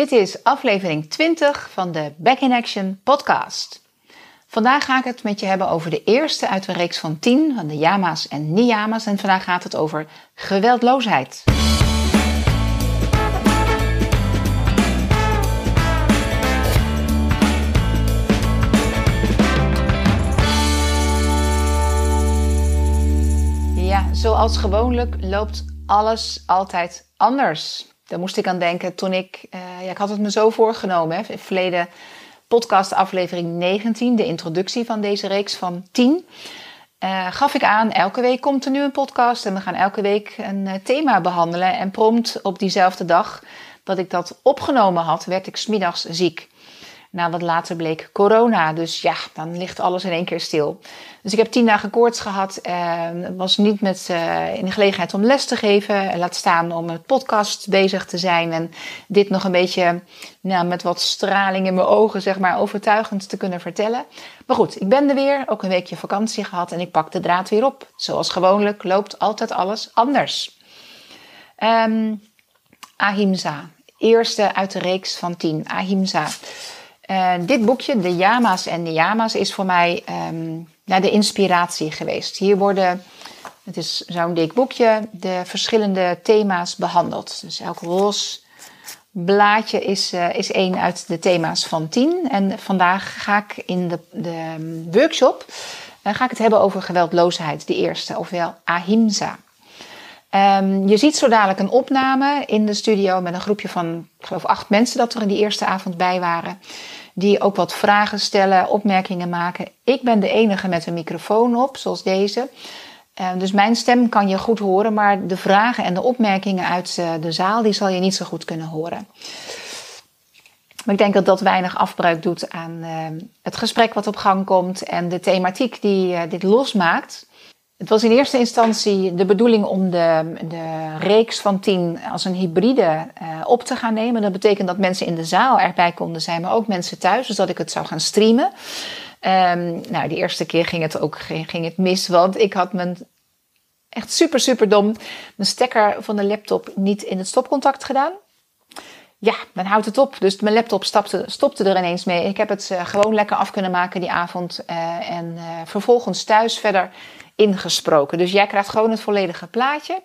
Dit is aflevering 20 van de Back in Action podcast. Vandaag ga ik het met je hebben over de eerste uit de reeks van 10 van de Yama's en Niyama's. En vandaag gaat het over geweldloosheid. Ja, zoals gewoonlijk loopt alles altijd anders. Daar moest ik aan denken toen ik, uh, ja, ik had het me zo voorgenomen, hè, verleden podcast aflevering 19, de introductie van deze reeks van 10. Uh, eh, gaf ik aan, elke week komt er nu een podcast en we gaan elke week een uh, thema behandelen. En prompt op diezelfde dag dat ik dat opgenomen had, werd ik smiddags ziek. Nou, wat later bleek corona. Dus ja, dan ligt alles in één keer stil. Dus ik heb tien dagen koorts gehad. En was niet met, uh, in de gelegenheid om les te geven. Laat staan om met podcast bezig te zijn. En dit nog een beetje nou, met wat straling in mijn ogen, zeg maar, overtuigend te kunnen vertellen. Maar goed, ik ben er weer. Ook een weekje vakantie gehad. En ik pak de draad weer op. Zoals gewoonlijk loopt altijd alles anders. Um, Ahimsa. Eerste uit de reeks van tien. Ahimsa. Uh, dit boekje, de Yama's en de Yama's, is voor mij um, de inspiratie geweest. Hier worden, het is zo'n dik boekje, de verschillende thema's behandeld. Dus elk los blaadje is, uh, is één uit de thema's van tien. En vandaag ga ik in de, de ehm, workshop uh, ga ik het hebben over geweldloosheid, de eerste, ofwel ahimsa. Um, je ziet zo dadelijk een opname in de studio met een groepje van, ik geloof, acht mensen dat er in die eerste avond bij waren die ook wat vragen stellen, opmerkingen maken. Ik ben de enige met een microfoon op, zoals deze. Uh, dus mijn stem kan je goed horen, maar de vragen en de opmerkingen uit uh, de zaal, die zal je niet zo goed kunnen horen. Maar ik denk dat dat weinig afbreuk doet aan uh, het gesprek wat op gang komt en de thematiek die dit losmaakt. Het was in eerste instantie de bedoeling om de, de reeks van tien als een hybride uh, op te gaan nemen. Dat betekent dat mensen in de zaal erbij konden zijn, maar ook mensen thuis. Dus dat ik het zou gaan streamen. Um, nou, de eerste keer ging het ook ging het mis, want ik had mijn echt super, super dom mijn stekker van de laptop niet in het stopcontact gedaan. Ja, dan houdt het op. Dus mijn laptop stopte, stopte er ineens mee. Ik heb het uh, gewoon lekker af kunnen maken die avond. Uh, en vervolgens thuis verder ingesproken. Dus jij krijgt gewoon het volledige plaatje.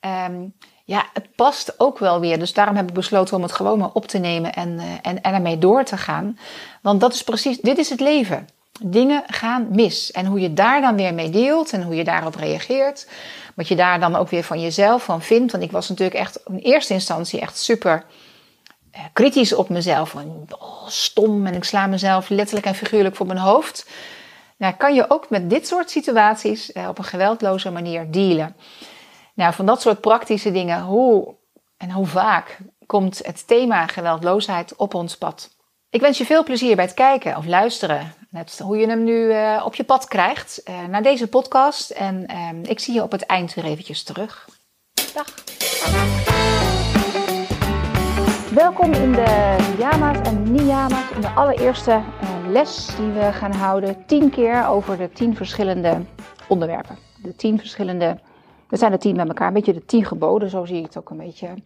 Um, ja, het past ook wel weer. Dus daarom heb ik besloten om het gewoon maar op te nemen en, uh, en, en ermee door te gaan. Want dat is precies, dit is het leven. Dingen gaan mis. En hoe je daar dan weer mee deelt en hoe je daarop reageert. Wat je daar dan ook weer van jezelf van vindt. Want ik was natuurlijk echt in eerste instantie echt super uh, kritisch op mezelf. Van, oh, stom en ik sla mezelf letterlijk en figuurlijk voor mijn hoofd. Nou, kan je ook met dit soort situaties eh, op een geweldloze manier dealen. Nou, van dat soort praktische dingen, hoe en hoe vaak komt het thema geweldloosheid op ons pad? Ik wens je veel plezier bij het kijken of luisteren. Net hoe je hem nu uh, op je pad krijgt uh, naar deze podcast. En uh, ik zie je op het eind weer eventjes terug. Dag. Welkom in de Yama's en Niyama's, in de allereerste uh, les die we gaan houden. Tien keer over de tien verschillende onderwerpen. De tien verschillende, dat zijn de tien met elkaar, een beetje de tien geboden, zo zie ik het ook een beetje. Er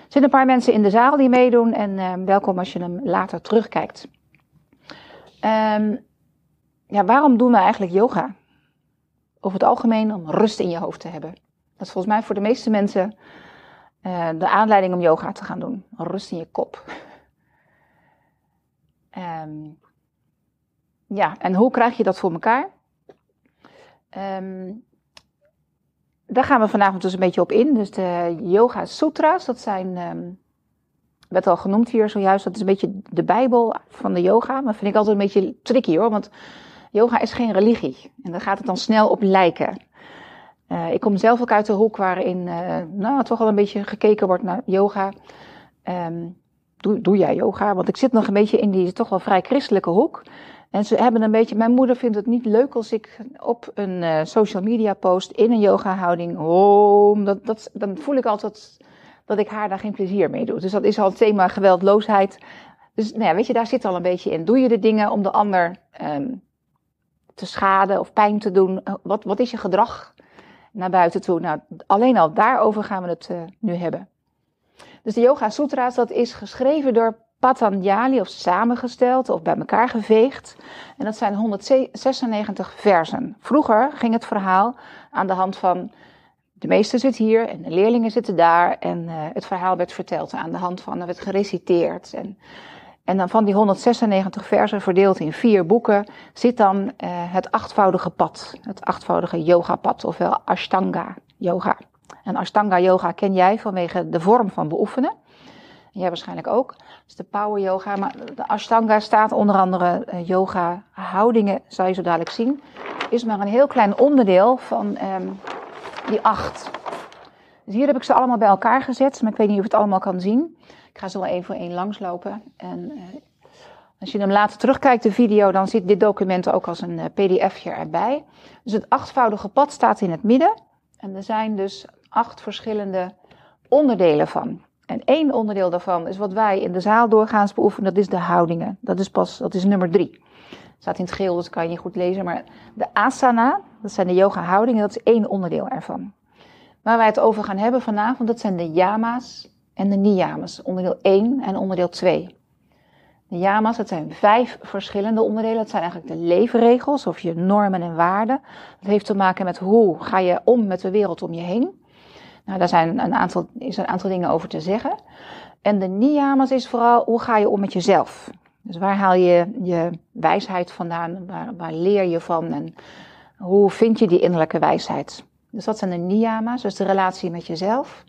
zitten een paar mensen in de zaal die meedoen en uh, welkom als je hem later terugkijkt. Um, ja, waarom doen we eigenlijk yoga? Over het algemeen om rust in je hoofd te hebben. Dat is volgens mij voor de meeste mensen uh, de aanleiding om yoga te gaan doen. Rust in je kop. Um, ja, en hoe krijg je dat voor elkaar? Um, daar gaan we vanavond dus een beetje op in. Dus de Yoga Sutra's, dat zijn, um, werd al genoemd hier zojuist, dat is een beetje de Bijbel van de yoga. Maar vind ik altijd een beetje tricky hoor, want yoga is geen religie. En daar gaat het dan snel op lijken. Uh, ik kom zelf ook uit de hoek waarin uh, nou, toch al een beetje gekeken wordt naar yoga. Um, doe, doe jij yoga? Want ik zit nog een beetje in die toch wel vrij christelijke hoek. En ze hebben een beetje, mijn moeder vindt het niet leuk als ik op een uh, social media post in een yoga houding, oh, dat, dat, dan voel ik altijd dat ik haar daar geen plezier mee doe. Dus dat is al het thema geweldloosheid. Dus nou ja, weet je, daar zit al een beetje in. Doe je de dingen om de ander um, te schaden of pijn te doen? Wat, wat is je gedrag naar buiten toe? Nou, alleen al daarover gaan we het uh, nu hebben. Dus de Yoga Sutra's, dat is geschreven door Patanjali, of samengesteld, of bij elkaar geveegd. En dat zijn 196 versen. Vroeger ging het verhaal aan de hand van de meester zit hier en de leerlingen zitten daar. En uh, het verhaal werd verteld aan de hand van, er werd gereciteerd. En, en dan van die 196 versen, verdeeld in vier boeken, zit dan uh, het achtvoudige pad. Het achtvoudige yoga-pad, ofwel Ashtanga yoga. En Ashtanga yoga ken jij vanwege de vorm van beoefenen. Jij waarschijnlijk ook. Is de power yoga. Maar de Ashtanga staat onder andere uh, yoga houdingen, zal je zo dadelijk zien. Is maar een heel klein onderdeel van um, die acht. Dus hier heb ik ze allemaal bij elkaar gezet, maar ik weet niet of je het allemaal kan zien. Ik ga zo wel één voor één langslopen. En uh, als je hem later terugkijkt, de video, dan zit dit document ook als een uh, pdfje erbij. Dus het achtvoudige pad staat in het midden. En er zijn dus acht verschillende onderdelen van. En één onderdeel daarvan is wat wij in de zaal doorgaans beoefenen, dat is de houdingen. Dat is pas, dat is nummer drie. Staat in het geel, dus kan je niet goed lezen. Maar de asana, dat zijn de yoga houdingen, dat is één onderdeel ervan. Waar wij het over gaan hebben vanavond, dat zijn de yama's en de niyamas. Onderdeel 1 en onderdeel 2. De yama's, dat zijn vijf verschillende onderdelen. Dat zijn eigenlijk de leefregels of je normen en waarden. Dat heeft te maken met hoe ga je om met de wereld om je heen. Nou, daar zijn een aantal, is een aantal dingen over te zeggen. En de niyamas is vooral hoe ga je om met jezelf. Dus waar haal je je wijsheid vandaan? Waar, waar leer je van? En hoe vind je die innerlijke wijsheid? Dus dat zijn de niyama's, dus de relatie met jezelf.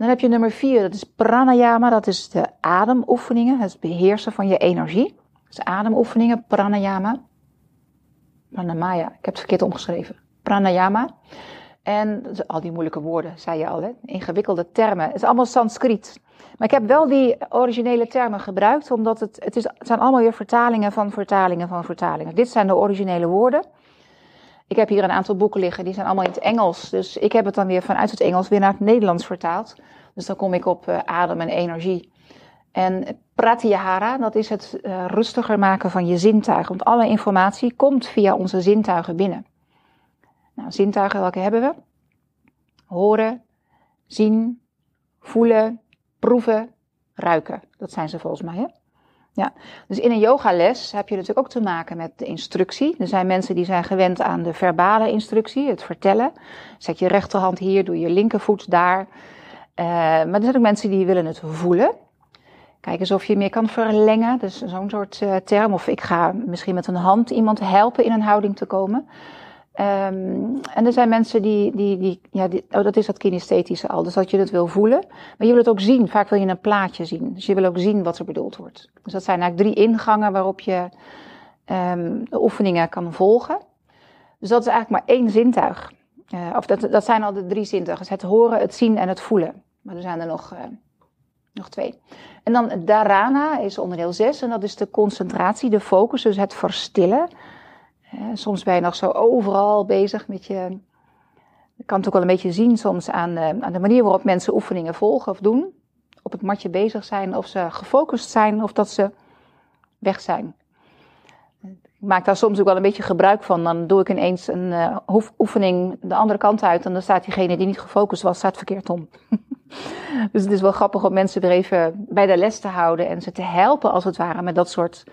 Dan heb je nummer vier, dat is pranayama, dat is de ademoefeningen, het beheersen van je energie. Dus ademoefeningen, pranayama. Pranamaya, ik heb het verkeerd omgeschreven. Pranayama. En al die moeilijke woorden, zei je al, hè? ingewikkelde termen. Het is allemaal Sanskriet. Maar ik heb wel die originele termen gebruikt, omdat het, het, is, het zijn allemaal weer vertalingen van vertalingen van vertalingen. Dit zijn de originele woorden. Ik heb hier een aantal boeken liggen, die zijn allemaal in het Engels. Dus ik heb het dan weer vanuit het Engels weer naar het Nederlands vertaald. Dus dan kom ik op uh, adem en energie. En pratyahara, dat is het uh, rustiger maken van je zintuigen. Want alle informatie komt via onze zintuigen binnen. Nou, zintuigen, welke hebben we? Horen, zien, voelen, proeven, ruiken. Dat zijn ze volgens mij, hè? Ja, dus in een yogales heb je natuurlijk ook te maken met de instructie. Er zijn mensen die zijn gewend aan de verbale instructie, het vertellen. Zet je rechterhand hier, doe je linkervoet daar. Uh, maar er zijn ook mensen die willen het voelen. Kijk eens of je meer kan verlengen, dus zo'n soort uh, term. Of ik ga misschien met een hand iemand helpen in een houding te komen. Um, en er zijn mensen die, die, die ja, oh, dat is dat kinesthetische al, dus dat je het wil voelen. Maar je wil het ook zien, vaak wil je een plaatje zien. Dus je wil ook zien wat er bedoeld wordt. Dus dat zijn eigenlijk drie ingangen waarop je um, de oefeningen kan volgen. Dus dat is eigenlijk maar één zintuig. Uh, of dat, dat zijn al de drie zintuigen, het horen, het zien en het voelen. Maar er zijn er nog, uh, nog twee. En dan dharana is onderdeel zes en dat is de concentratie, de focus, dus het verstillen soms ben je nog zo overal bezig met je. Kan het ook wel een beetje zien soms aan, uh, aan de manier waarop mensen oefeningen volgen of doen. Op het matje bezig zijn, of ze gefocust zijn of dat ze weg zijn. Ik maak daar soms ook wel een beetje gebruik van. Dan doe ik ineens een uh, oefening de andere kant uit en dan staat diegene die niet gefocust was, staat verkeerd om. dus het is wel grappig om mensen weer even bij de les te houden en ze te helpen als het ware met dat soort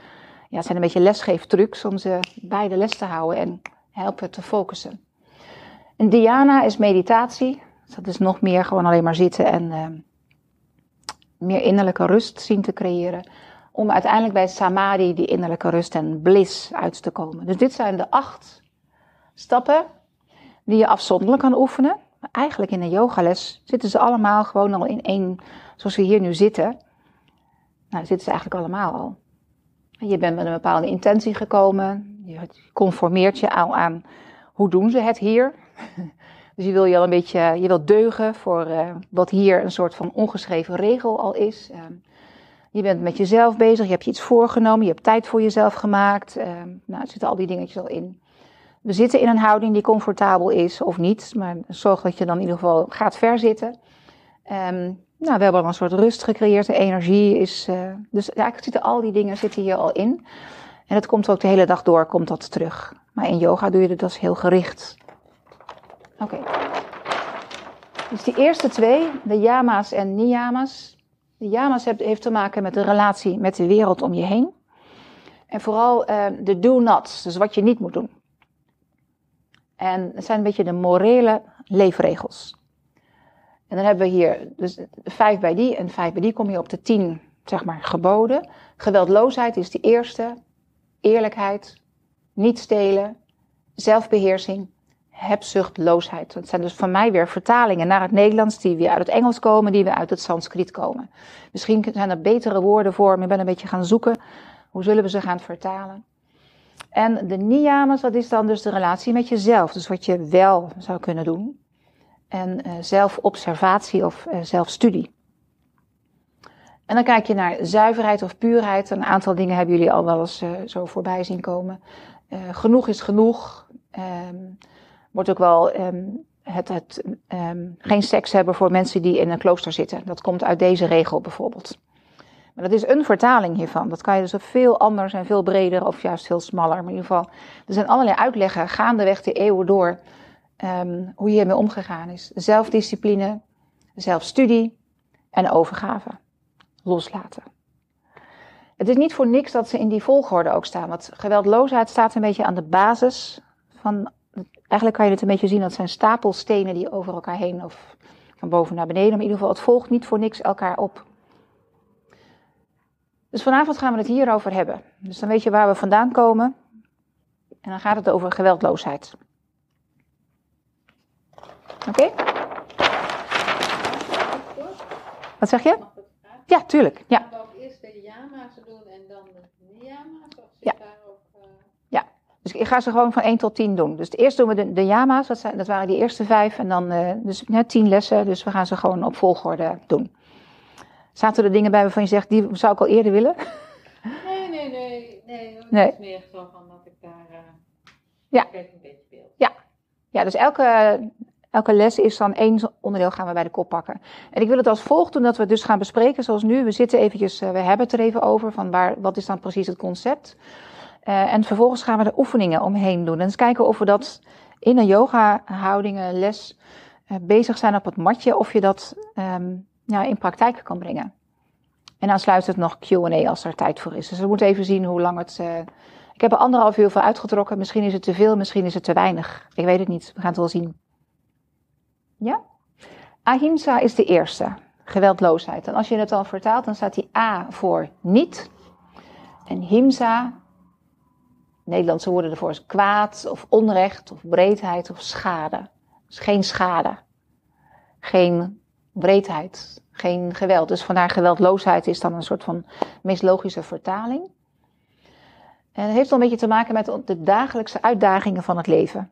ja, het zijn een beetje lesgeeftrucs om ze bij de les te houden en helpen te focussen. En dhyana is meditatie. Dus dat is nog meer gewoon alleen maar zitten en uh, meer innerlijke rust zien te creëren. Om uiteindelijk bij samadhi, die innerlijke rust en bliss uit te komen. Dus dit zijn de acht stappen die je afzonderlijk kan oefenen. Maar eigenlijk in een yogales zitten ze allemaal gewoon al in één, zoals we hier nu zitten. Nou, zitten ze eigenlijk allemaal al. Je bent met een bepaalde intentie gekomen. Je conformeert je aan, aan hoe doen ze het hier. Dus je wil je al een beetje, je wilt deugen voor uh, wat hier een soort van ongeschreven regel al is. Uh, je bent met jezelf bezig, je hebt je iets voorgenomen, je hebt tijd voor jezelf gemaakt. Uh, nou, er zitten al die dingetjes al in. We zitten in een houding die comfortabel is of niet, maar zorg dat je dan in ieder geval gaat verzitten. Um, nou, we hebben al een soort rust gecreëerd. De energie is. Uh, dus eigenlijk zitten al die dingen zitten hier al in. En het komt ook de hele dag door, komt dat terug. Maar in yoga doe je dat dus heel gericht. Oké. Dus die eerste twee, de yama's en niyama's. De yama's heeft te maken met de relatie met de wereld om je heen. En vooral uh, de do-nots, dus wat je niet moet doen. En het zijn een beetje de morele leefregels. En dan hebben we hier dus vijf bij die en vijf bij die kom je op de tien, zeg maar, geboden. Geweldloosheid is de eerste. Eerlijkheid, niet stelen, zelfbeheersing, hebzuchtloosheid. Dat zijn dus van mij weer vertalingen naar het Nederlands die weer uit het Engels komen, die weer uit het Sanskriet komen. Misschien zijn er betere woorden voor, maar ik ben een beetje gaan zoeken. Hoe zullen we ze gaan vertalen? En de niyamas, dat is dan dus de relatie met jezelf. Dus wat je wel zou kunnen doen. En uh, zelfobservatie of uh, zelfstudie. En dan kijk je naar zuiverheid of puurheid. Een aantal dingen hebben jullie al wel eens uh, zo voorbij zien komen. genoeg is genoeg. Um, wordt ook wel um, het, het um, geen seks hebben voor mensen die in een klooster zitten. Dat komt uit deze regel bijvoorbeeld. Maar dat is een vertaling hiervan. Dat kan je dus veel anders en veel breder of juist veel smaller. Maar in ieder geval, er zijn allerlei uitleggen gaandeweg de eeuwen door um, hoe hiermee omgegaan is. Zelfdiscipline, zelfstudie en overgave. Loslaten. Het is niet voor niks dat ze in die volgorde ook staan. Want geweldloosheid staat een beetje aan de basis van. Eigenlijk kan je het een beetje zien, dat zijn stapelstenen die over elkaar heen of van boven naar beneden. Maar in ieder geval, het volgt niet voor niks elkaar op. Dus vanavond gaan we het hierover hebben. Dus dan weet je waar we vandaan komen. En dan gaat het over geweldloosheid. Oké? Wat zeg je? Ja, tuurlijk. Ja. Eerst de yama's doen en dan de niyama's? Of Ja. zit daar ook, eh, Ja, dus ik ga ze gewoon van 1 tot 10 doen. Dus eerst doen we de, de yama's, dat, zijn, dat waren die eerste vijf. En dan eh, dus net 10 lessen, dus we gaan ze gewoon op volgorde doen. Zaten er dingen bij waarvan je zegt, die zou ik al eerder willen? Nee, nee, nee. nee. Het is meer zo van dat ik daar... eh Ja. Ik een beetje beeld. Ja, dus elke, elke les is dan één onderdeel gaan we bij de kop pakken. En ik wil het als volgt doen, dat we dus gaan bespreken zoals nu. We zitten eventjes, eh, we hebben het er even over, van waar, wat is dan precies het concept. Eh, en vervolgens gaan we er oefeningen omheen doen. En eens kijken of we dat in een yoga houdingen les eh, bezig zijn op het matje, of je dat ehm, ja, in praktijk kan brengen. En aansluitend nog Q&A als er tijd voor is. Dus we moeten even zien hoe lang het... eh, ik heb er anderhalf uur voor uitgetrokken. Misschien is het te veel, misschien is het te weinig. Ik weet het niet. We gaan het wel zien. Ja? Ahimsa is de eerste. Geweldloosheid. En als je het dan vertaalt, dan staat die A voor niet. En himsa, Nederlandse woorden ervoor is kwaad of onrecht of breedheid of schade. Dus geen schade. Geen breedheid. Geen geweld. Dus vandaar geweldloosheid is dan een soort van meest logische vertaling. En het heeft wel een beetje te maken met de dagelijkse uitdagingen van het leven.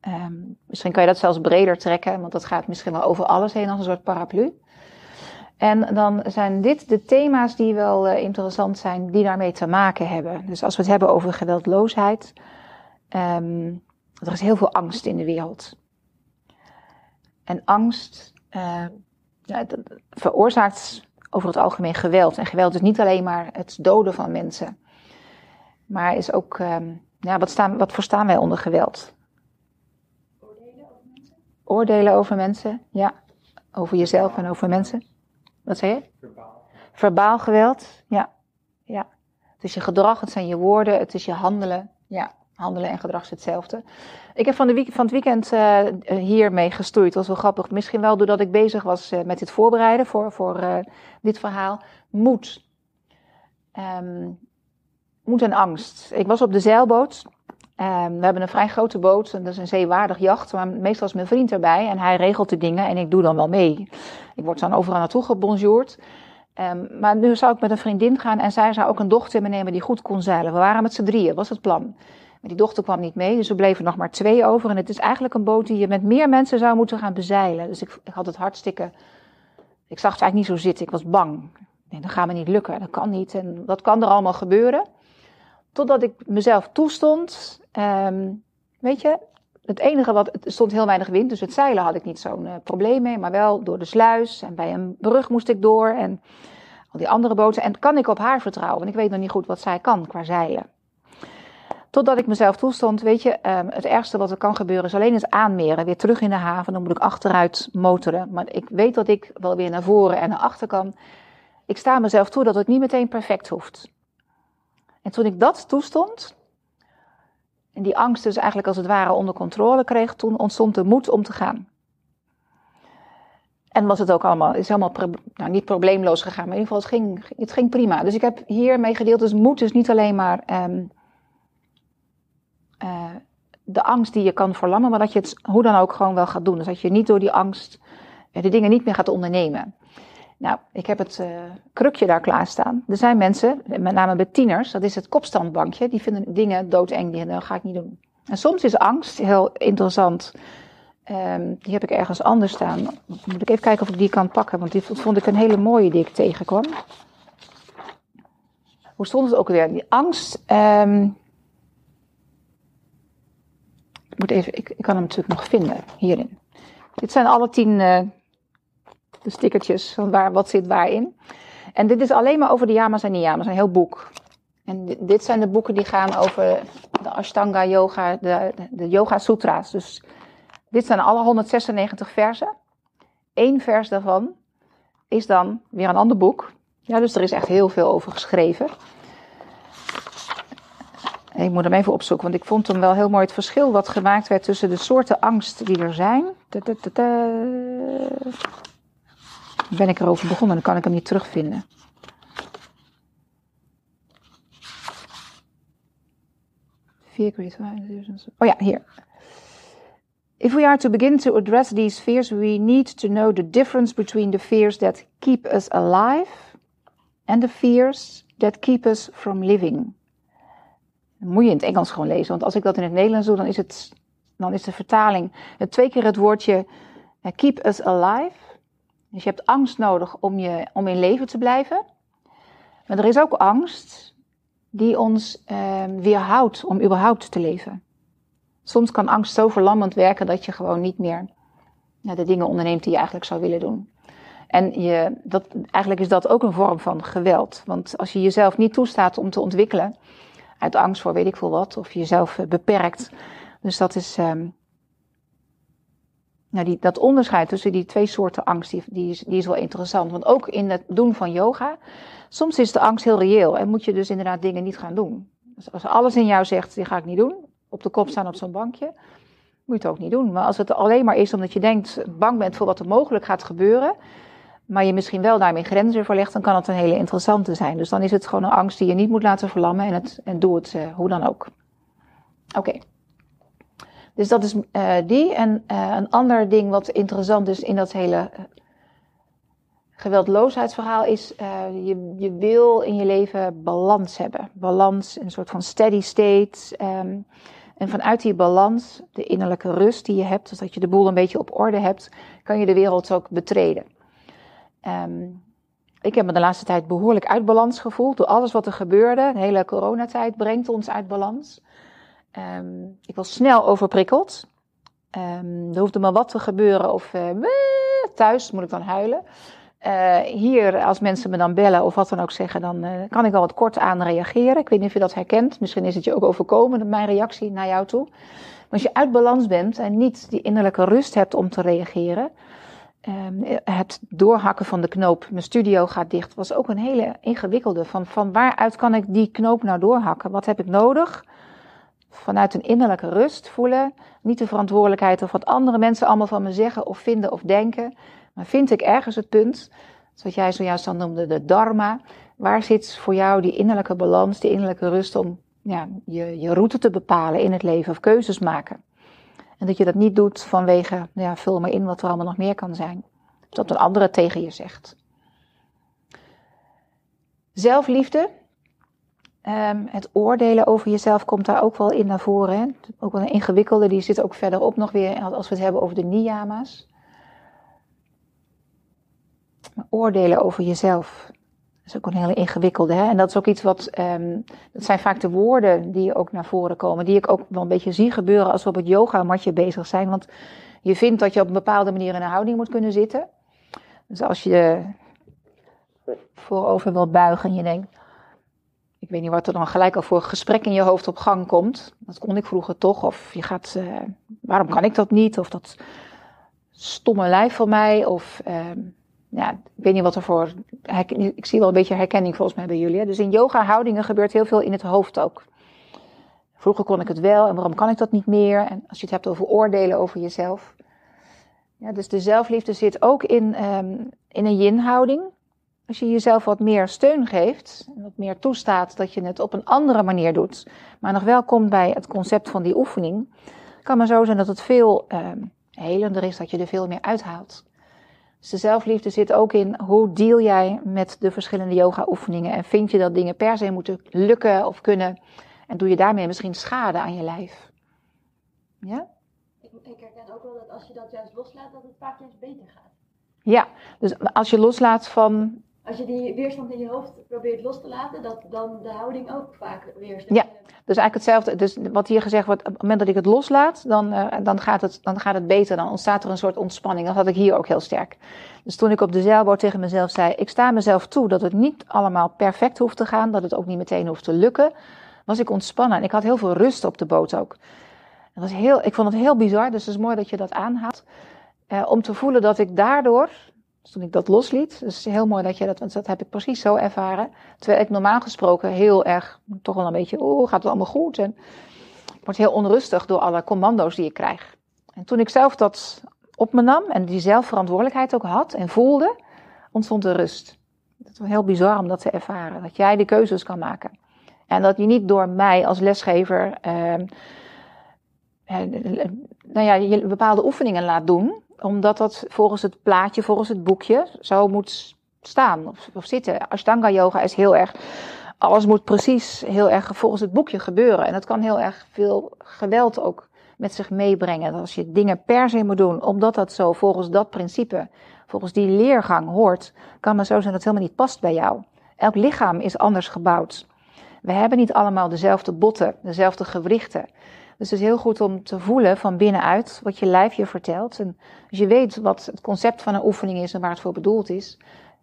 Ehm, misschien kan je dat zelfs breder trekken, want dat gaat misschien wel over alles heen als een soort paraplu. En dan zijn dit de thema's die wel eh, interessant zijn, die daarmee te maken hebben. Dus als we het hebben over geweldloosheid, ehm, er is heel veel angst in de wereld. En angst eh, veroorzaakt over het algemeen geweld. En geweld is niet alleen maar het doden van mensen. Maar is ook, ehm, ja, wat, staan, wat verstaan wij onder geweld? Oordelen over mensen? Ja. Over jezelf en over mensen. Wat zei je? Verbaal. Verbaal geweld, ja. ja. Het is je gedrag, het zijn je woorden, het is je handelen. Ja, handelen en gedrag is hetzelfde. Ik heb van, de week, van het weekend uh, hiermee gestoeid. Dat was wel grappig. Misschien wel doordat ik bezig was uh, met dit voorbereiden voor, voor uh, dit verhaal. Moed. Um, moed en angst. Ik was op de zeilboot. Um, we hebben een vrij grote boot. En dat is een zeewaardig jacht. Maar meestal is mijn vriend erbij. En hij regelt de dingen. En ik doe dan wel mee. Ik word dan overal naartoe gebonjourd. Um, maar nu zou ik met een vriendin gaan. En zij zou ook een dochter meenemen die goed kon zeilen. We waren met z'n drieën. was het plan. Maar die dochter kwam niet mee. Dus we bleven nog maar twee over. En het is eigenlijk een boot die je met meer mensen zou moeten gaan bezeilen. Dus ik, had het hartstikke... Ik zag het eigenlijk niet zo zitten. Ik was bang. Nee, dat gaat me niet lukken. Dat kan niet. En dat kan er allemaal gebeuren. Totdat ik mezelf toestond. Um, weet je, het enige wat. Het stond heel weinig wind, dus het zeilen had ik niet zo'n uh, probleem mee. Maar wel door de sluis en bij een brug moest ik door. En al die andere boten. En kan ik op haar vertrouwen? Want ik weet nog niet goed wat zij kan qua zeilen. Totdat ik mezelf toestond, weet je, ehm, het ergste wat er kan gebeuren is alleen eens aanmeren. Weer terug in de haven, dan moet ik achteruit motoren. Maar ik weet dat ik wel weer naar voren en naar achter kan. Ik sta mezelf toe dat het niet meteen perfect hoeft. En toen ik dat toestond, en die angst dus eigenlijk als het ware onder controle kreeg, toen ontstond de moed om te gaan. En was het ook allemaal, is helemaal nou, niet probleemloos gegaan, maar in ieder geval, het ging, het ging prima. Dus ik heb hiermee gedeeld, dus moed is niet alleen maar ehm, uh, de angst die je kan verlammen, maar dat je het hoe dan ook gewoon wel gaat doen. Dus dat je niet door die angst uh, de dingen niet meer gaat ondernemen. Nou, ik heb het uh, krukje daar klaarstaan. Er zijn mensen, met name bij tieners, dat is het kopstandbankje, die vinden dingen doodeng, die dat ga ik niet doen. En soms is angst heel interessant. Um, die heb ik ergens anders staan. Moet ik even kijken of ik die kan pakken, want die vond ik een hele mooie die ik tegenkwam. Hoe stond het ook weer? Die angst. Um, moet even, ik, ik kan hem natuurlijk nog vinden hierin. Dit zijn alle tien uh, de stickertjes van waar, wat zit waarin. En dit is alleen maar over de yamas en niyamas, een heel boek. En dit, zijn de boeken die gaan over de Ashtanga Yoga, de, de Yoga Sutra's. Dus dit zijn alle 196 versen. Eén vers daarvan is dan weer een ander boek. Ja, dus er is echt heel veel over geschreven. Ik moet hem even opzoeken, want ik vond hem wel heel mooi het verschil wat gemaakt werd tussen de soorten angst die er zijn. Ben ik erover begonnen, dan kan ik hem niet terugvinden. Oh ja, hier. If we are to begin to address these fears, we need to know the difference between the fears that keep us alive and the fears that keep us from living. Moet je in het Engels gewoon lezen. Want als ik dat in het Nederlands doe, dan is, het, dan is de vertaling het twee keer het woordje eh, keep us alive. Dus je hebt angst nodig om, je, om in leven te blijven. Maar er is ook angst die ons eh, weerhoudt om überhaupt te leven. Soms kan angst zo verlammend werken dat je gewoon niet meer de dingen onderneemt die je eigenlijk zou willen doen. En je, dat, eigenlijk is dat ook een vorm van geweld. Want als je jezelf niet toestaat om te ontwikkelen, uit angst voor weet ik veel wat, of jezelf eh, beperkt. Dus dat is, um, nou die, dat onderscheid tussen die twee soorten angst, die, die, is, die is wel interessant. Want ook in het doen van yoga, soms is de angst heel reëel en moet je dus inderdaad dingen niet gaan doen. Dus als alles in jou zegt, die ga ik niet doen, op de kop staan op zo'n bankje, moet je het ook niet doen. Maar als het alleen maar is omdat je denkt, bang bent voor wat er mogelijk gaat gebeuren, maar je misschien wel daarmee grenzen verlegt, dan kan het een hele interessante zijn. Dus dan is het gewoon een angst die je niet moet laten verlammen en, het, en doe het uh, hoe dan ook. Oké. Dus dat is uh, die. En uh, een ander ding wat interessant is in dat hele geweldloosheidsverhaal is, je, je wil in je leven balans hebben. Balans, een soort van steady state. Um, en vanuit die balans, de innerlijke rust die je hebt, dus dat je de boel een beetje op orde hebt, kan je de wereld ook betreden. Um, ik heb me de laatste tijd behoorlijk uit balans gevoeld door alles wat er gebeurde. De hele coronatijd brengt ons uit balans. Um, ik was snel overprikkeld. Um, er hoefde maar wat te gebeuren of uh, thuis moet ik dan huilen. Uh, hier, als mensen me dan bellen of wat dan ook zeggen, dan kan ik al wat kort aan reageren. Ik weet niet of je dat herkent. Misschien is het je ook overkomen, mijn reactie naar jou toe. Maar als je uit balans bent en niet die innerlijke rust hebt om te reageren, Ehm, het doorhakken van de knoop, mijn studio gaat dicht, was ook een hele ingewikkelde. Van, van waaruit kan ik die knoop nou doorhakken? Wat heb ik nodig? Vanuit een innerlijke rust voelen. Niet de verantwoordelijkheid of wat andere mensen allemaal van me zeggen of vinden of denken. Maar vind ik ergens het punt, zoals jij zojuist dan noemde, de dharma. Waar zit voor jou die innerlijke balans, die innerlijke rust om ja, je, je route te bepalen in het leven of keuzes maken? En dat je dat niet doet vanwege, ja, vul maar in wat er allemaal nog meer kan zijn. Dat een andere tegen je zegt. Zelfliefde. Um, het oordelen over jezelf komt daar ook wel in naar voren. Hè? Ook wel een ingewikkelde, die zit ook verderop nog weer als we het hebben over de niyama's. Oordelen over jezelf is ook een hele ingewikkelde. Hè? En dat is ook iets wat, um, dat zijn vaak de woorden die ook naar voren komen, die ik ook wel een beetje zie gebeuren als we op het yogamatje bezig zijn. Want je vindt dat je op een bepaalde manier in een houding moet kunnen zitten. Dus als je voorover wilt buigen en je denkt, ik weet niet wat er dan gelijk al voor gesprek in je hoofd op gang komt. Dat kon ik vroeger toch. Of je gaat, uh, waarom kan ik dat niet? Of dat stomme lijf van mij. Of uh, ja, ik weet niet wat er voor. Ik zie wel een beetje herkenning volgens mij bij jullie. Dus in yoga houdingen gebeurt heel veel in het hoofd ook. Vroeger kon ik het wel en waarom kan ik dat niet meer? En als je het hebt over oordelen over jezelf. Ja, dus de zelfliefde zit ook in, um, in een yin-houding. Als je jezelf wat meer steun geeft, wat meer toestaat dat je het op een andere manier doet, maar nog wel komt bij het concept van die oefening, kan maar zo zijn dat het veel um, helender is, dat je er veel meer uithaalt. Dus de zelfliefde zit ook in hoe deal jij met de verschillende yoga-oefeningen en vind je dat dingen per se moeten lukken of kunnen en doe je daarmee misschien schade aan je lijf. Ja? Ik, ik herken ook wel dat als je dat juist loslaat, dat het vaak juist beter gaat. Ja, dus als je loslaat van als je die weerstand in je hoofd probeert los te laten, dat dan de houding ook vaak weer Ja, dus eigenlijk hetzelfde. Dus wat hier gezegd wordt, op het moment dat ik het loslaat, dan, uh, dan, gaat het, dan gaat het beter. Dan ontstaat er een soort ontspanning. Dat had ik hier ook heel sterk. Dus toen ik op de zeilboot tegen mezelf zei, ik sta mezelf toe dat het niet allemaal perfect hoeft te gaan, dat het ook niet meteen hoeft te lukken, was ik ontspannen. En ik had heel veel rust op de boot ook. Dat was heel, ik vond het heel bizar, dus het is mooi dat je dat aanhaalt. Uh, om te voelen dat ik daardoor, toen ik dat losliet, is heel mooi dat je dat, want dat heb ik precies zo ervaren. Terwijl ik normaal gesproken heel erg, toch wel een beetje, oeh, gaat het allemaal goed? En ik word heel onrustig door alle commando's die ik krijg. En toen ik zelf dat op me nam en die zelfverantwoordelijkheid ook had en voelde, ontstond er rust. Het was heel bizar om dat te ervaren, dat jij de keuzes kan maken. En dat je niet door mij als lesgever, uh, nou ja, je bepaalde oefeningen laat doen, omdat dat volgens het plaatje, volgens het boekje zo moet staan of, of zitten. Ashtanga yoga is heel erg, alles moet precies heel erg volgens het boekje gebeuren. En dat kan heel erg veel geweld ook met zich meebrengen. Als je dingen per se moet doen, omdat dat zo volgens dat principe, volgens die leergang hoort, kan maar zo zijn dat het helemaal niet past bij jou. Elk lichaam is anders gebouwd. We hebben niet allemaal dezelfde botten, dezelfde gewrichten. Dus het is heel goed om te voelen van binnenuit wat je lijf je vertelt. En als je weet wat het concept van een oefening is en waar het voor bedoeld is,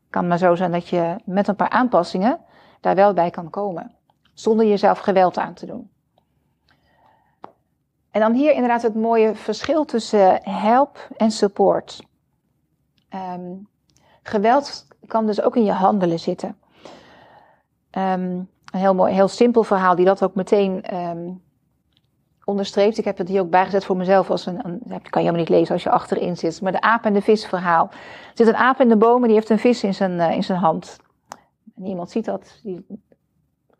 kan maar zo zijn dat je met een paar aanpassingen daar wel bij kan komen. Zonder jezelf geweld aan te doen. En dan hier inderdaad het mooie verschil tussen help en support. Um, geweld kan dus ook in je handelen zitten. Um, een heel mooi, heel simpel verhaal die dat ook meteen um, onderstreept. Ik heb het hier ook bijgezet voor mezelf als een, dat kan je helemaal niet lezen als je achterin zit. Maar de aap en de vis verhaal. Er zit een aap in de boom en die heeft een vis in zijn, uh, in zijn hand. En iemand ziet dat. Die,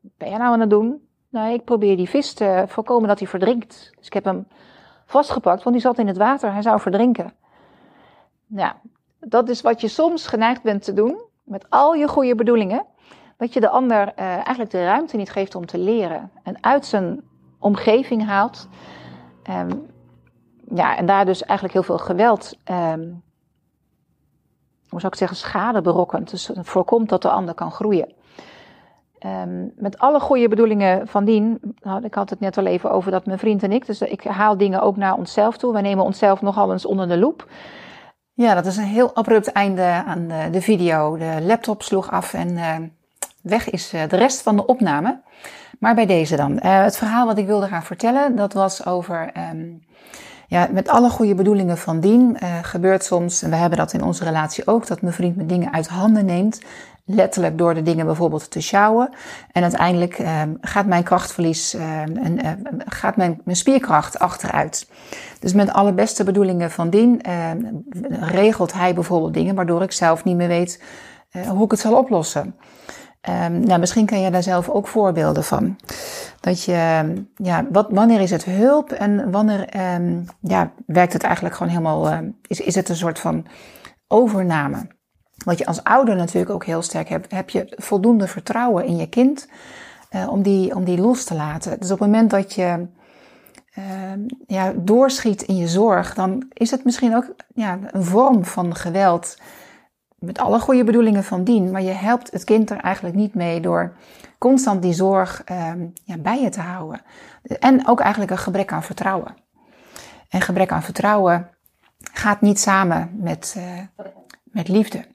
ben jij nou aan het doen? Nou, ik probeer die vis te voorkomen dat hij verdrinkt. Dus ik heb hem vastgepakt, want die zat in het water. Hij zou verdrinken. Nou, dat is wat je soms geneigd bent te doen. Met al je goede bedoelingen dat je de ander uh, eigenlijk de ruimte niet geeft om te leren. En uit zijn omgeving haalt. Um, ja, en daar dus eigenlijk heel veel geweld, um, hoe zou ik zeggen, schade berokkent. Dus voorkomt dat de ander kan groeien. Um, met alle goede bedoelingen van dien, nou, ik had het net al even over dat mijn vriend en ik, dus ik haal dingen ook naar onszelf toe. Wij nemen onszelf nogal eens onder de loep. Ja, dat is een heel abrupt einde aan de, de video. De laptop sloeg af en weg is eh, de rest van de opname. Maar bij deze dan. Uh, het verhaal wat ik wilde gaan vertellen, dat was over, um, ja, met alle goede bedoelingen van dien, uh, gebeurt soms, en we hebben dat in onze relatie ook, dat mijn vriend me dingen uit handen neemt. Letterlijk door de dingen bijvoorbeeld te sjouwen. En uiteindelijk uh, gaat mijn krachtverlies en gaat mijn, mijn spierkracht achteruit. Dus met alle beste bedoelingen van dien regelt hij bijvoorbeeld dingen waardoor ik zelf niet meer weet hoe ik het zal oplossen. Um, nou, misschien ken je daar zelf ook voorbeelden van. Dat je, ja, wat, wanneer is het hulp en wanneer um, ja, werkt het eigenlijk gewoon helemaal, uh, is, is het een soort van overname? Wat je als ouder natuurlijk ook heel sterk hebt, heb je voldoende vertrouwen in je kind uh, om, die, om die los te laten. Dus op het moment dat je uh, ja, doorschiet in je zorg, dan is het misschien ook ja, een vorm van geweld met alle goede bedoelingen van dien, maar je helpt het kind er eigenlijk niet mee door constant die zorg um, ja, bij je te houden. En ook eigenlijk een gebrek aan vertrouwen. En gebrek aan vertrouwen gaat niet samen met, uh, met liefde.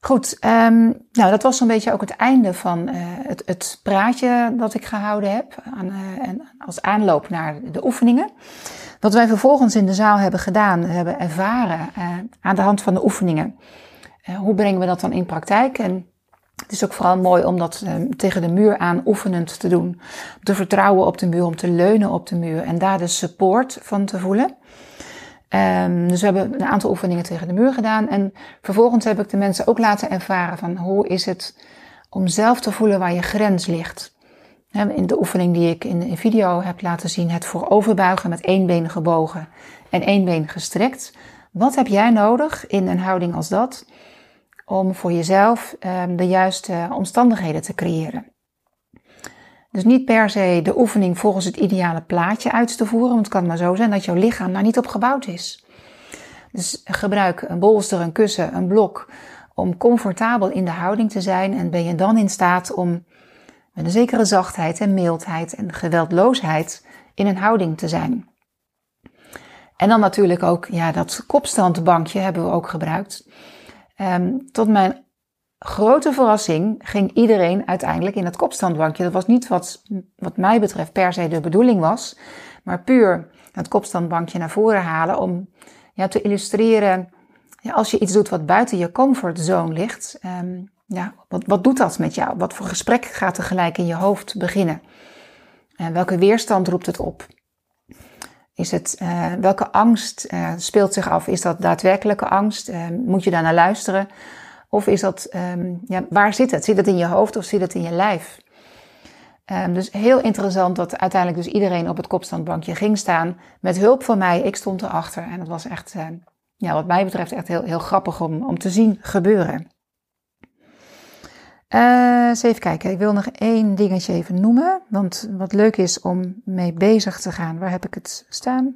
Goed, ehm, nou dat was zo'n beetje ook het einde van eh, het, het, praatje dat ik gehouden heb aan, eh, en als aanloop naar de oefeningen. Wat wij vervolgens in de zaal hebben gedaan, hebben ervaren uh, aan de hand van de oefeningen. hoe brengen we dat dan in praktijk? En het is ook vooral mooi om dat ehm, tegen de muur aan oefenend te doen. Te vertrouwen op de muur, om te leunen op de muur en daar de support van te voelen. Um, dus we hebben een aantal oefeningen tegen de muur gedaan. En vervolgens heb ik de mensen ook laten ervaren van hoe is het om zelf te voelen waar je grens ligt. In de oefening die ik in de video heb laten zien, het vooroverbuigen met één been gebogen en één been gestrekt. Wat heb jij nodig in een houding als dat om voor jezelf um, de juiste omstandigheden te creëren? Dus niet per se de oefening volgens het ideale plaatje uit te voeren, want het kan maar zo zijn dat jouw lichaam daar niet op gebouwd is. Dus gebruik een bolster, een kussen, een blok om comfortabel in de houding te zijn en ben je dan in staat om met een zekere zachtheid en mildheid en geweldloosheid in een houding te zijn. En dan natuurlijk ook, ja, dat kopstandbankje hebben we ook gebruikt. Um, tot mijn grote verrassing ging iedereen uiteindelijk in het kopstandbankje. Dat was niet wat, wat mij betreft per se de bedoeling was, maar puur het kopstandbankje naar voren halen om ja, te illustreren, ja, als je iets doet wat buiten je comfortzone ligt, um, ja, wat, wat doet dat met jou? Wat voor gesprek gaat tegelijk in je hoofd beginnen? En welke weerstand roept het op? Is het, uh, welke angst uh, speelt zich af? Is dat daadwerkelijke angst? Moet je daar naar luisteren? Of is dat, um, ja, waar zit het? Zit het in je hoofd of zit het in je lijf? Um, dus heel interessant dat uiteindelijk dus iedereen op het kopstandbankje ging staan. Met hulp van mij, ik stond erachter. En dat was echt, ja, wat mij betreft echt heel, heel grappig om, om te zien gebeuren. Uh, eens even kijken, ik wil nog één dingetje even noemen. Want wat leuk is om mee bezig te gaan. Waar heb ik het staan?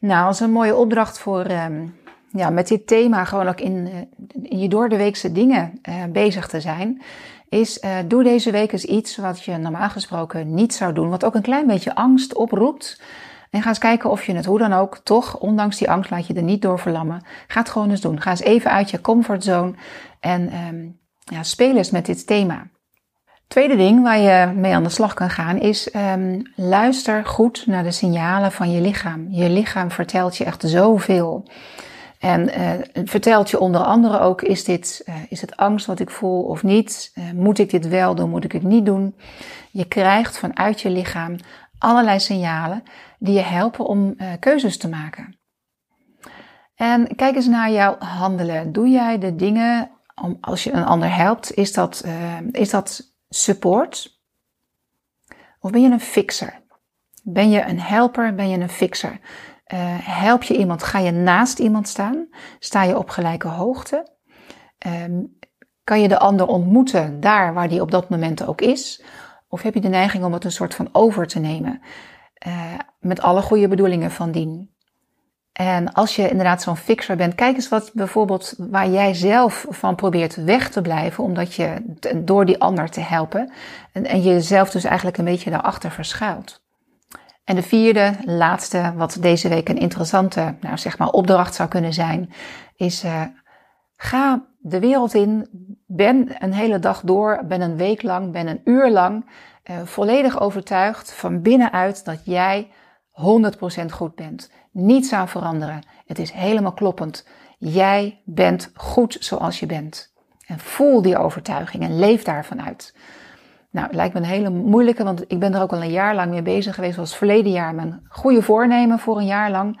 Nou, als een mooie opdracht voor, um, ja, met dit thema gewoon ook in, eh, in je door de weekse dingen uh, bezig te zijn, is uh, doe deze week eens iets wat je normaal gesproken niet zou doen, wat ook een klein beetje angst oproept. En ga eens kijken of je het hoe dan ook toch, ondanks die angst, laat je er niet door verlammen. Ga het gewoon eens doen. Ga eens even uit je comfortzone en um, ja, speel eens met dit thema. Tweede ding waar je mee aan de slag kan gaan is um, luister goed naar de signalen van je lichaam. Je lichaam vertelt je echt zoveel. En uh, vertelt je onder andere ook, is, dit, uh, is het angst wat ik voel of niet? Uh, moet ik dit wel doen, moet ik het niet doen? Je krijgt vanuit je lichaam allerlei signalen die je helpen om keuzes te maken. En kijk eens naar jouw handelen. Doe jij de dingen, om, als je een ander helpt, is dat, is dat support? Of ben je een fixer? Ben je een helper? Ben je een fixer? Uh, help je iemand? Ga je naast iemand staan? Sta je op gelijke hoogte? Um, kan je de ander ontmoeten daar waar die op dat moment ook is? Of heb je de neiging om het een soort van over te nemen? Uh, met alle goede bedoelingen van dien. En als je inderdaad zo'n fixer bent, kijk eens wat bijvoorbeeld waar jij zelf van probeert weg te blijven, omdat je door die ander te helpen en, en jezelf dus eigenlijk een beetje daarachter verschuilt. En de vierde, laatste, wat deze week een interessante, nou zeg maar, opdracht zou kunnen zijn, is uh, ga de wereld in, ben een hele dag door, ben een week lang, ben een uur lang uh, volledig overtuigd van binnenuit dat jij 100% goed bent. Niets aan veranderen. Het is helemaal kloppend. Jij bent goed zoals je bent. En voel die overtuiging en leef daarvan uit. Nou, het lijkt me een hele moeilijke, want ik ben er ook al een jaar lang mee bezig geweest. was verleden jaar mijn goede voornemen voor een jaar lang.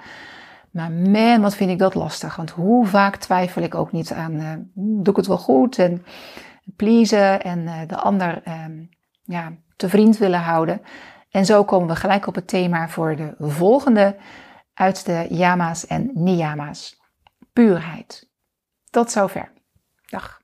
Maar man, wat vind ik dat lastig. Want hoe vaak twijfel ik ook niet aan, uh, doe ik het wel goed? En pleasen en uh, de ander uh, ja, te vriend willen houden. En zo komen we gelijk op het thema voor de volgende uit de yama's en niyama's. Puurheid. Tot zover. Dag.